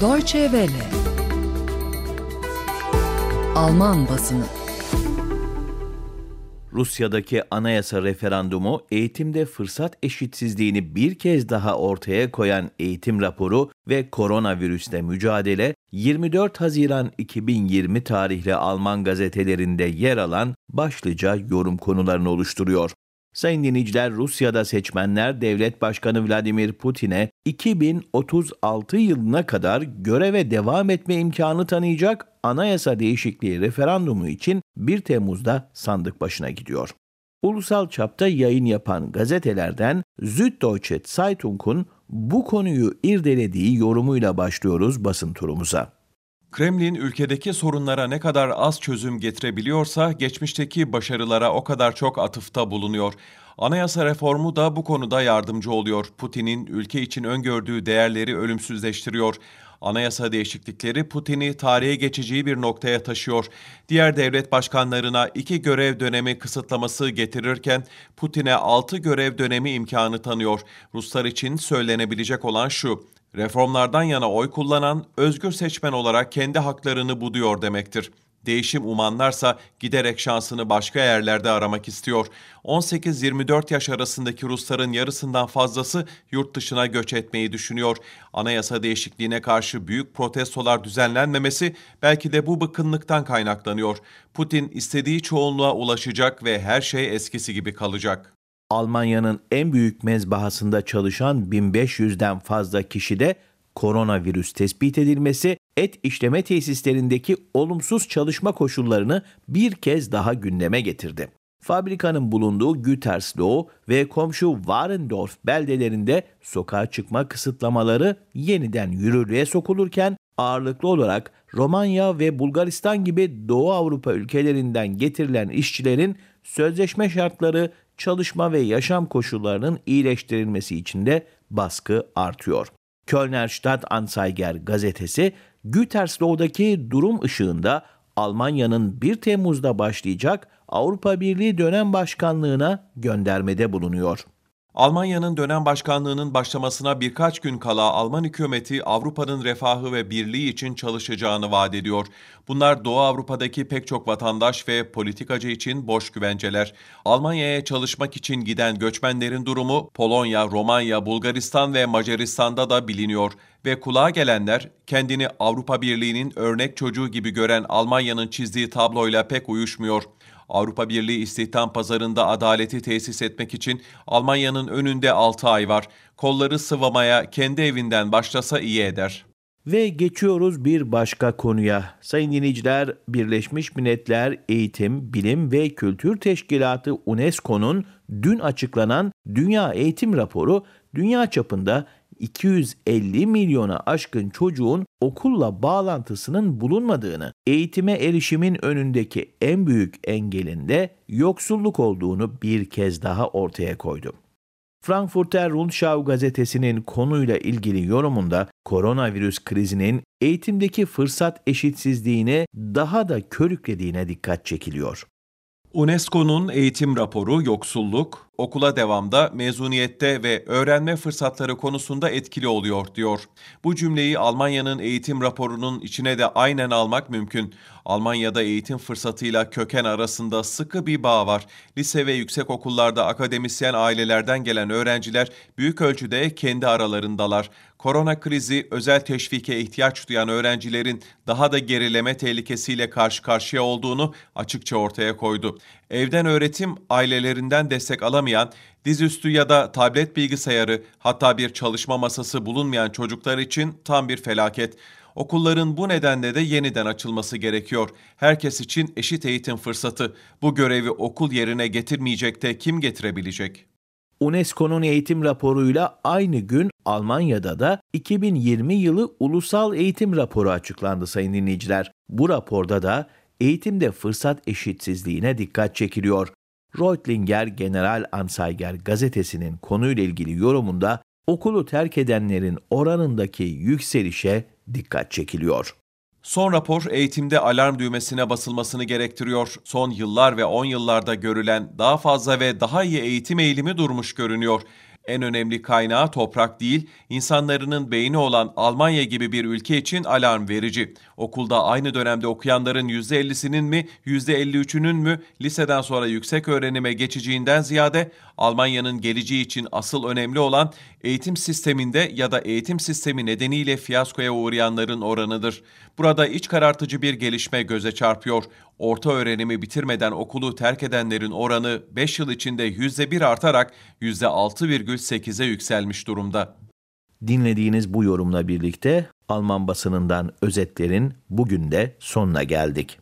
Deutsche Welle Alman basını Rusya'daki anayasa referandumu eğitimde fırsat eşitsizliğini bir kez daha ortaya koyan eğitim raporu ve koronavirüsle mücadele 24 Haziran 2020 tarihli Alman gazetelerinde yer alan başlıca yorum konularını oluşturuyor. Sayın dinleyiciler, Rusya'da seçmenler Devlet Başkanı Vladimir Putin'e 2036 yılına kadar göreve devam etme imkanı tanıyacak anayasa değişikliği referandumu için 1 Temmuz'da sandık başına gidiyor. Ulusal çapta yayın yapan gazetelerden Süddeutsche Zeitung'un bu konuyu irdelediği yorumuyla başlıyoruz basın turumuza. Kremlin ülkedeki sorunlara ne kadar az çözüm getirebiliyorsa geçmişteki başarılara o kadar çok atıfta bulunuyor. Anayasa reformu da bu konuda yardımcı oluyor. Putin'in ülke için öngördüğü değerleri ölümsüzleştiriyor. Anayasa değişiklikleri Putin'i tarihe geçeceği bir noktaya taşıyor. Diğer devlet başkanlarına iki görev dönemi kısıtlaması getirirken Putin'e altı görev dönemi imkanı tanıyor. Ruslar için söylenebilecek olan şu, reformlardan yana oy kullanan özgür seçmen olarak kendi haklarını buduyor demektir. Değişim umanlarsa giderek şansını başka yerlerde aramak istiyor. 18-24 yaş arasındaki Rusların yarısından fazlası yurt dışına göç etmeyi düşünüyor. Anayasa değişikliğine karşı büyük protestolar düzenlenmemesi belki de bu bıkkınlıktan kaynaklanıyor. Putin istediği çoğunluğa ulaşacak ve her şey eskisi gibi kalacak. Almanya'nın en büyük mezbahasında çalışan 1500'den fazla kişide koronavirüs tespit edilmesi et işleme tesislerindeki olumsuz çalışma koşullarını bir kez daha gündeme getirdi. Fabrikanın bulunduğu Gütersloh ve komşu Warendorf beldelerinde sokağa çıkma kısıtlamaları yeniden yürürlüğe sokulurken ağırlıklı olarak Romanya ve Bulgaristan gibi Doğu Avrupa ülkelerinden getirilen işçilerin sözleşme şartları, çalışma ve yaşam koşullarının iyileştirilmesi için de baskı artıyor. Kölner Stadtanzeiger gazetesi Gütersloh'daki durum ışığında Almanya'nın 1 Temmuz'da başlayacak Avrupa Birliği dönem başkanlığına göndermede bulunuyor. Almanya'nın dönem başkanlığının başlamasına birkaç gün kala Alman hükümeti Avrupa'nın refahı ve birliği için çalışacağını vaat ediyor. Bunlar Doğu Avrupa'daki pek çok vatandaş ve politikacı için boş güvenceler. Almanya'ya çalışmak için giden göçmenlerin durumu Polonya, Romanya, Bulgaristan ve Macaristan'da da biliniyor ve kulağa gelenler kendini Avrupa Birliği'nin örnek çocuğu gibi gören Almanya'nın çizdiği tabloyla pek uyuşmuyor. Avrupa Birliği istihdam pazarında adaleti tesis etmek için Almanya'nın önünde 6 ay var. Kolları sıvamaya kendi evinden başlasa iyi eder. Ve geçiyoruz bir başka konuya. Sayın dinleyiciler, Birleşmiş Milletler Eğitim, Bilim ve Kültür Teşkilatı UNESCO'nun dün açıklanan Dünya Eğitim Raporu dünya çapında 250 milyona aşkın çocuğun okulla bağlantısının bulunmadığını, eğitime erişimin önündeki en büyük engelinde yoksulluk olduğunu bir kez daha ortaya koydu. Frankfurter Rundschau gazetesinin konuyla ilgili yorumunda koronavirüs krizinin eğitimdeki fırsat eşitsizliğine daha da körüklediğine dikkat çekiliyor. UNESCO'nun eğitim raporu yoksulluk, okula devamda, mezuniyette ve öğrenme fırsatları konusunda etkili oluyor diyor. Bu cümleyi Almanya'nın eğitim raporunun içine de aynen almak mümkün. Almanya'da eğitim fırsatıyla köken arasında sıkı bir bağ var. Lise ve yüksek okullarda akademisyen ailelerden gelen öğrenciler büyük ölçüde kendi aralarındalar. Korona krizi özel teşvike ihtiyaç duyan öğrencilerin daha da gerileme tehlikesiyle karşı karşıya olduğunu açıkça ortaya koydu. Evden öğretim ailelerinden destek alamayan, dizüstü ya da tablet bilgisayarı hatta bir çalışma masası bulunmayan çocuklar için tam bir felaket. Okulların bu nedenle de yeniden açılması gerekiyor. Herkes için eşit eğitim fırsatı. Bu görevi okul yerine getirmeyecek de kim getirebilecek? UNESCO'nun eğitim raporuyla aynı gün Almanya'da da 2020 yılı ulusal eğitim raporu açıklandı sayın dinleyiciler. Bu raporda da eğitimde fırsat eşitsizliğine dikkat çekiliyor. Reutlinger General Anzeiger gazetesinin konuyla ilgili yorumunda okulu terk edenlerin oranındaki yükselişe dikkat çekiliyor. Son rapor eğitimde alarm düğmesine basılmasını gerektiriyor. Son yıllar ve 10 yıllarda görülen daha fazla ve daha iyi eğitim eğilimi durmuş görünüyor. En önemli kaynağı toprak değil, insanların beyni olan Almanya gibi bir ülke için alarm verici. Okulda aynı dönemde okuyanların %50'sinin mi, %53'ünün mü liseden sonra yüksek öğrenime geçeceğinden ziyade Almanya'nın geleceği için asıl önemli olan eğitim sisteminde ya da eğitim sistemi nedeniyle fiyaskoya uğrayanların oranıdır. Burada iç karartıcı bir gelişme göze çarpıyor. Orta öğrenimi bitirmeden okulu terk edenlerin oranı 5 yıl içinde %1 artarak %6,8'e yükselmiş durumda. Dinlediğiniz bu yorumla birlikte Alman basınından özetlerin bugün de sonuna geldik.